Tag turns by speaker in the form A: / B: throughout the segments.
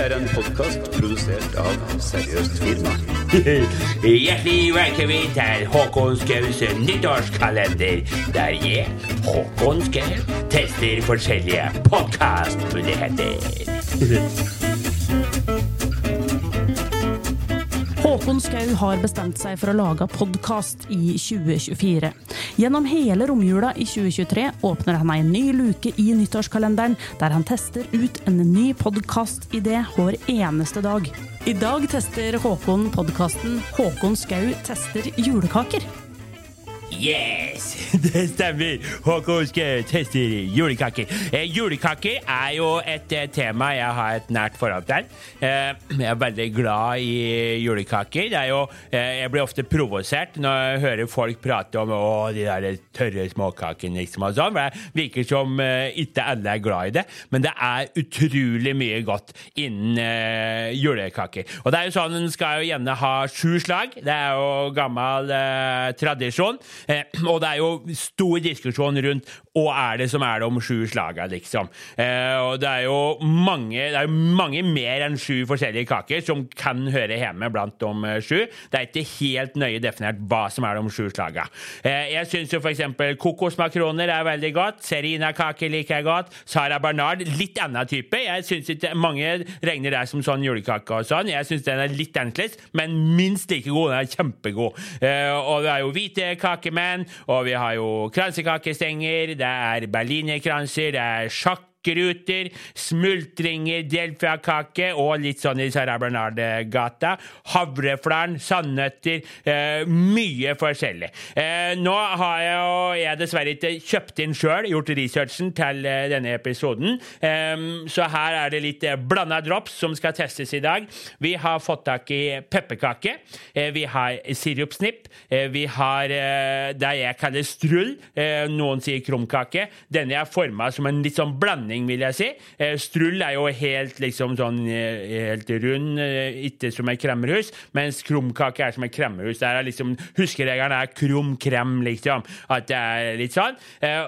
A: er en podkast produsert av Seriøst firma.
B: Hjertelig velkommen til Håkon Skaus nyttårskalender, der jeg, Håkon Skau, tester forskjellige podkastmuligheter.
C: Håkon Skau har bestemt seg for å lage podkast i 2024. Gjennom hele romjula i 2023 åpner han en ny luke i nyttårskalenderen, der han tester ut en ny podkastidé hver eneste dag. I dag tester Håkon podkasten Håkon Skau tester julekaker.
B: Yes, det stemmer. Håkon skal teste julekaker. Eh, julekaker er jo et eh, tema jeg har et nært forhold til. Eh, jeg er veldig glad i julekaker. Er jo, eh, jeg blir ofte provosert når jeg hører folk prate om å, de der tørre småkakene. Liksom, og sånn, Det virker som eh, ikke alle er glad i det, men det er utrolig mye godt innen eh, julekaker. Og det er jo sånn, En skal jo gjerne ha sju slag. Det er jo gammel tradisjon. Eh, og det er jo stor diskusjon rundt hva er det som er de sju slaga, liksom. Eh, og det er jo mange, det er jo mange mer enn sju forskjellige kaker som kan høre hjemme blant de eh, sju. Det er ikke helt nøye definert hva som er de sju slaga. Eh, jeg syns jo f.eks. kokosmakroner er veldig godt. Serina-kaker liker jeg godt. Sara Bernard, litt annen type. Jeg synes ikke Mange regner det som sånn julekake og sånn. Jeg syns den er litt annerledes, men minst like god. Den er kjempegod. Eh, og det er jo hvite kakemenn, og vi har jo kransekakestenger, det er berlinerkranser, det er sjakk ruter, smultringer, delfiakake og litt sånn i Sarah Bernard-gata. Havreflaren, sandnøtter. Eh, mye forskjellig. Eh, nå har jeg, jo, jeg dessverre ikke kjøpt inn sjøl, gjort researchen til eh, denne episoden, eh, så her er det litt eh, blanda drops som skal testes i dag. Vi har fått tak i pepperkake. Eh, vi har sirupsnipp. Eh, vi har det jeg kaller strull. Noen sier krumkake. Denne er forma som en litt sånn blanding vil jeg si. Eh, Strull er jo helt liksom sånn eh, helt rund, eh, ikke som et kremmerhus, mens krumkake er som et kremmerhus. Der er liksom, Huskeregelen er krum krem, liksom. At det er litt sånn.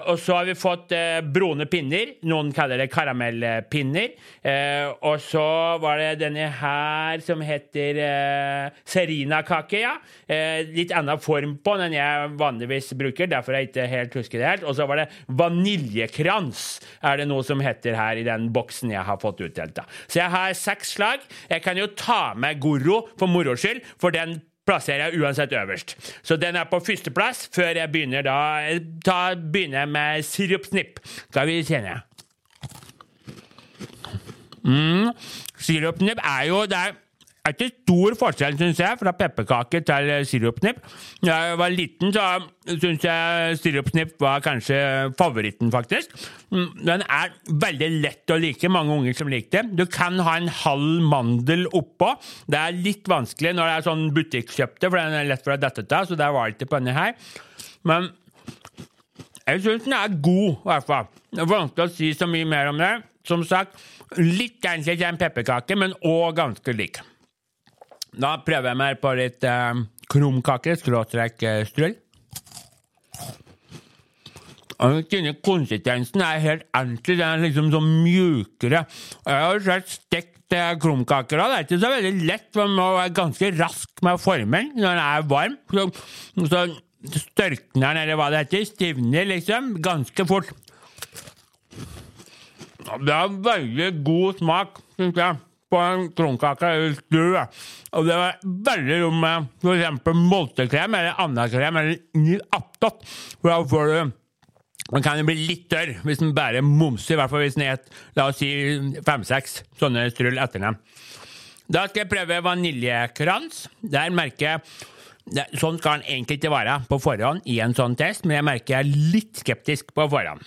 B: Og så har vi fått brune pinner. Noen kaller det karamellpinner. Og så var det denne her som heter serinakake, ja. Litt annen form på den jeg vanligvis bruker, derfor jeg ikke helt husker det helt. Og så var det vaniljekrans, er det noe som heter her i den boksen jeg har fått utdelt. da. Så jeg har seks slag. Jeg kan jo ta med Goro for moro skyld, for den plasserer jeg uansett øverst. Så den er på førsteplass før jeg begynner da da begynner med sirupsnipp. Skal vi kjenne. Mm. Sirupsnipp er jo det er ikke stor forskjell, syns jeg, fra pepperkake til sirupsnipp. Da jeg var liten, så syns jeg sirupsnipp var kanskje favoritten, faktisk. Mm, Den er veldig lett å like, mange unger som liker det. Du kan ha en halv mandel oppå. Det er litt vanskelig når det er sånn butikkjøpte, for den er lett for å dette av, så det var det på denne her. Men jeg syns den er god, i hvert fall. Det er vanskelig å si så mye mer om det. Som sagt, litt annerledes enn pepperkake, men òg ganske lik. Da prøver jeg meg på litt eh, krumkake, skråstrek eh, strull. Og denne konsistensen er helt ordentlig. Den er liksom så mjukere. Jeg har sett stekt eh, krumkaker. Det er ikke så veldig lett, man må være ganske rask med formen når den er varm. Så, så størkner den, eller hva det heter, stivner liksom ganske fort. Det har veldig god smak, syns jeg, på en kronkake eller strø. Og det var veldig rom med f.eks. moltekrem eller annen krem eller attåt. For da får du den kan jo bli litt tørr hvis den bare momser, i hvert fall hvis den er la oss si fem-seks sånne strull etter den. Da skal jeg prøve vaniljekrans. Der merker jeg Sånn skal den egentlig ikke være på forhånd i en sånn test, men jeg merker jeg er litt skeptisk på forhånd.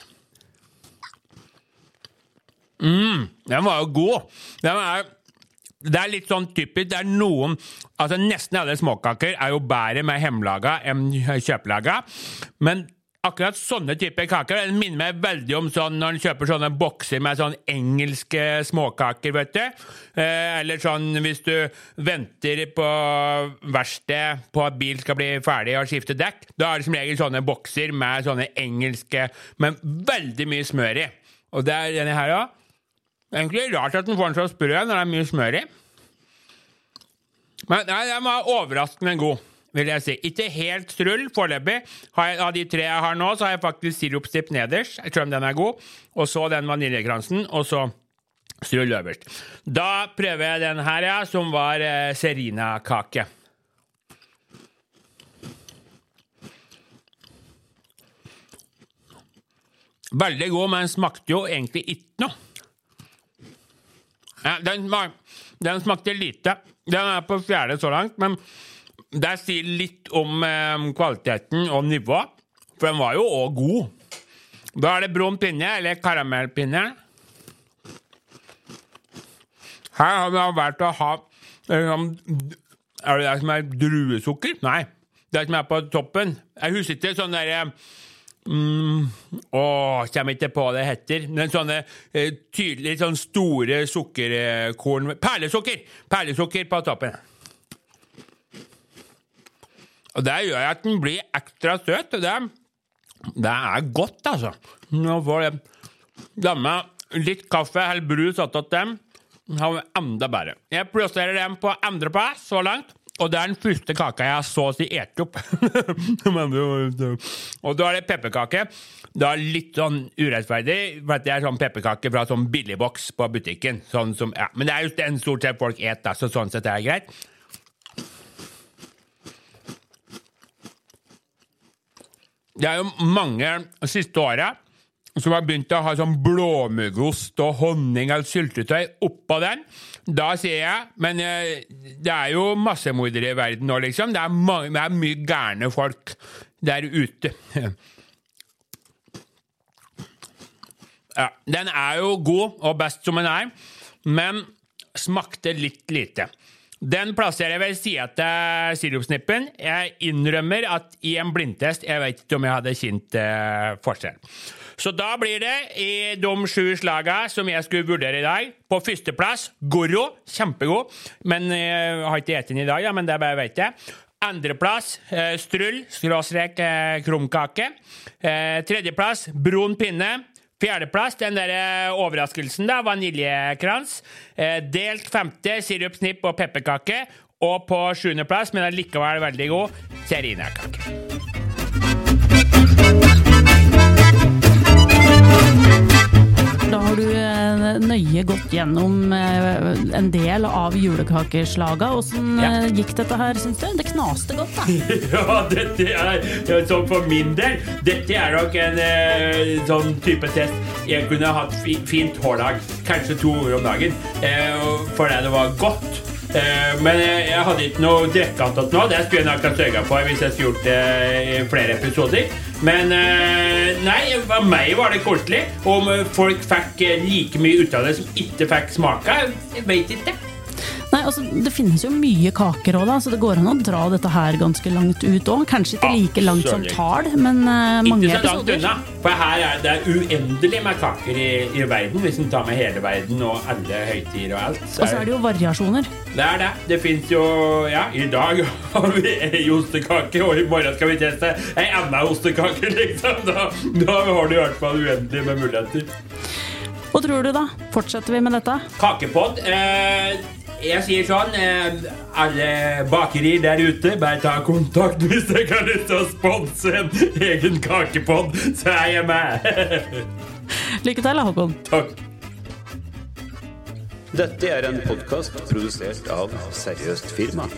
B: Mm, den var jo god. Den er, det er litt sånn typisk. Det er noen altså Nesten alle småkaker er jo bedre med hjemmelaga enn kjøpelaga. Men akkurat sånne typer kaker den minner meg veldig om sånn når en kjøper sånne bokser med sånn engelske småkaker, vet du. Eh, eller sånn hvis du venter på verksted på at bil skal bli ferdig og skifte dekk. Da er det som regel sånne bokser med sånne engelske, men veldig mye smør i. Og det er denne her òg. Egentlig rart at den får den så sprø når det er mye smør i. Men nei, den var overraskende god, vil jeg si. Ikke helt strull foreløpig. Av de tre jeg har nå, så har jeg faktisk sirupstipp nederst, selv om den er god. Og så den vaniljekransen, og så strull øverst. Da prøver jeg den her, ja, som var eh, serinakake. Veldig god, men smakte jo egentlig ikke noe. Ja, den, var, den smakte lite. Den er på fjerde så langt, men det sier litt om eh, kvaliteten og nivået. For den var jo òg god. Da er det brun pinne, eller karamellpinne. Her har vi valgt å ha eh, sånn- Er det det som er druesukker? Nei. Det som er på toppen. Jeg husker ikke sånn derre Mm, åh, kommer ikke på det heter. Men sånne eh, tydelig sånn store sukkerkorn Perlesukker! Perlesukker på toppen. Og det gjør at den blir ekstra søt. og Det, det er godt, altså. Nå får jeg damme litt kaffe eller brus attåt dem. Har enda bedre. Jeg plasserer dem på andreplass så langt. Og det er den første kaka jeg så å si et opp. Og da er det pepperkake. Det er litt sånn urettferdig, for det er sånn pepperkake fra sånn billigboks på butikken. Sånn som, ja. Men det er jo den stort sett folk et, da, så sånn sett er det greit. Det er jo mange siste året som har begynt å ha sånn blåmuggost og honning eller syltetøy oppå den. Da sier jeg Men eh, det er jo massemordere i verden nå, liksom. Det er, mange, det er mye gærne folk der ute. Ja, den er jo god og best som den er, men smakte litt lite. Den plasserer jeg ved sida til sirupsnippen. Jeg innrømmer at i en blindtest jeg vet ikke om jeg hadde kjent eh, forskjell. Så da blir det i de sju slagene som jeg skulle vurdere i dag, på førsteplass Goro. Kjempegod. Men eh, jeg har ikke spist den i dag, men det bare vet jeg. Andreplass eh, Strull, skråstrek eh, krumkake. Eh, tredjeplass Brun pinne. Fjerdeplass, den der eh, overraskelsen, da, vaniljekrans. Eh, delt femte, sirupsnipp og pepperkake. Og på sjuendeplass, men allikevel veldig god, serinakake.
C: Gjennom eh, en del av julekakeslaga. Åssen
B: Ja.
C: eh, gikk dette her, syns du? Det knaste godt, da.
B: Ja, dette er sånn for min del. Dette er nok en eh, sånn type test jeg kunne hatt fint hver dag. Kanskje to ganger om dagen. Fordi det var godt. Eh, men jeg, hadde ikke noe drikkeantatt nå. Det skulle jeg nok ha sørga for hvis jeg skulle gjort det i flere episoder. Men eh, nei, for meg var det koselig. Om folk fikk eh, like mye ut av det som ikke fikk smake, jeg vet ikke.
C: Altså, Det finnes jo mye kaker òg, så det går an å dra dette her ganske langt ut òg. Kanskje ikke like langt som Tal, men uh, mange
B: Ikke så langt
C: episoder.
B: unna. For her er det uendelig med kaker i, i verden, hvis en tar med hele verden og alle høytider og alt.
C: Og så er det jo variasjoner.
B: det er det. Det fins jo Ja, i dag har vi ei ostekake, og i morgen skal vi teste ei annen ostekake, liksom. Da, da har du i hvert fall uendelig med muligheter.
C: Hva tror du, da? Fortsetter vi med dette?
B: Kakepod. Eh, jeg sier sånn eh, Alle bakerier der ute, bare ta kontakt hvis dere har lyst til å sponse en egen kakepod, så er jeg med.
C: Lykke til, Håkon.
B: Takk.
A: Dette er en podkast produsert av Seriøst firma.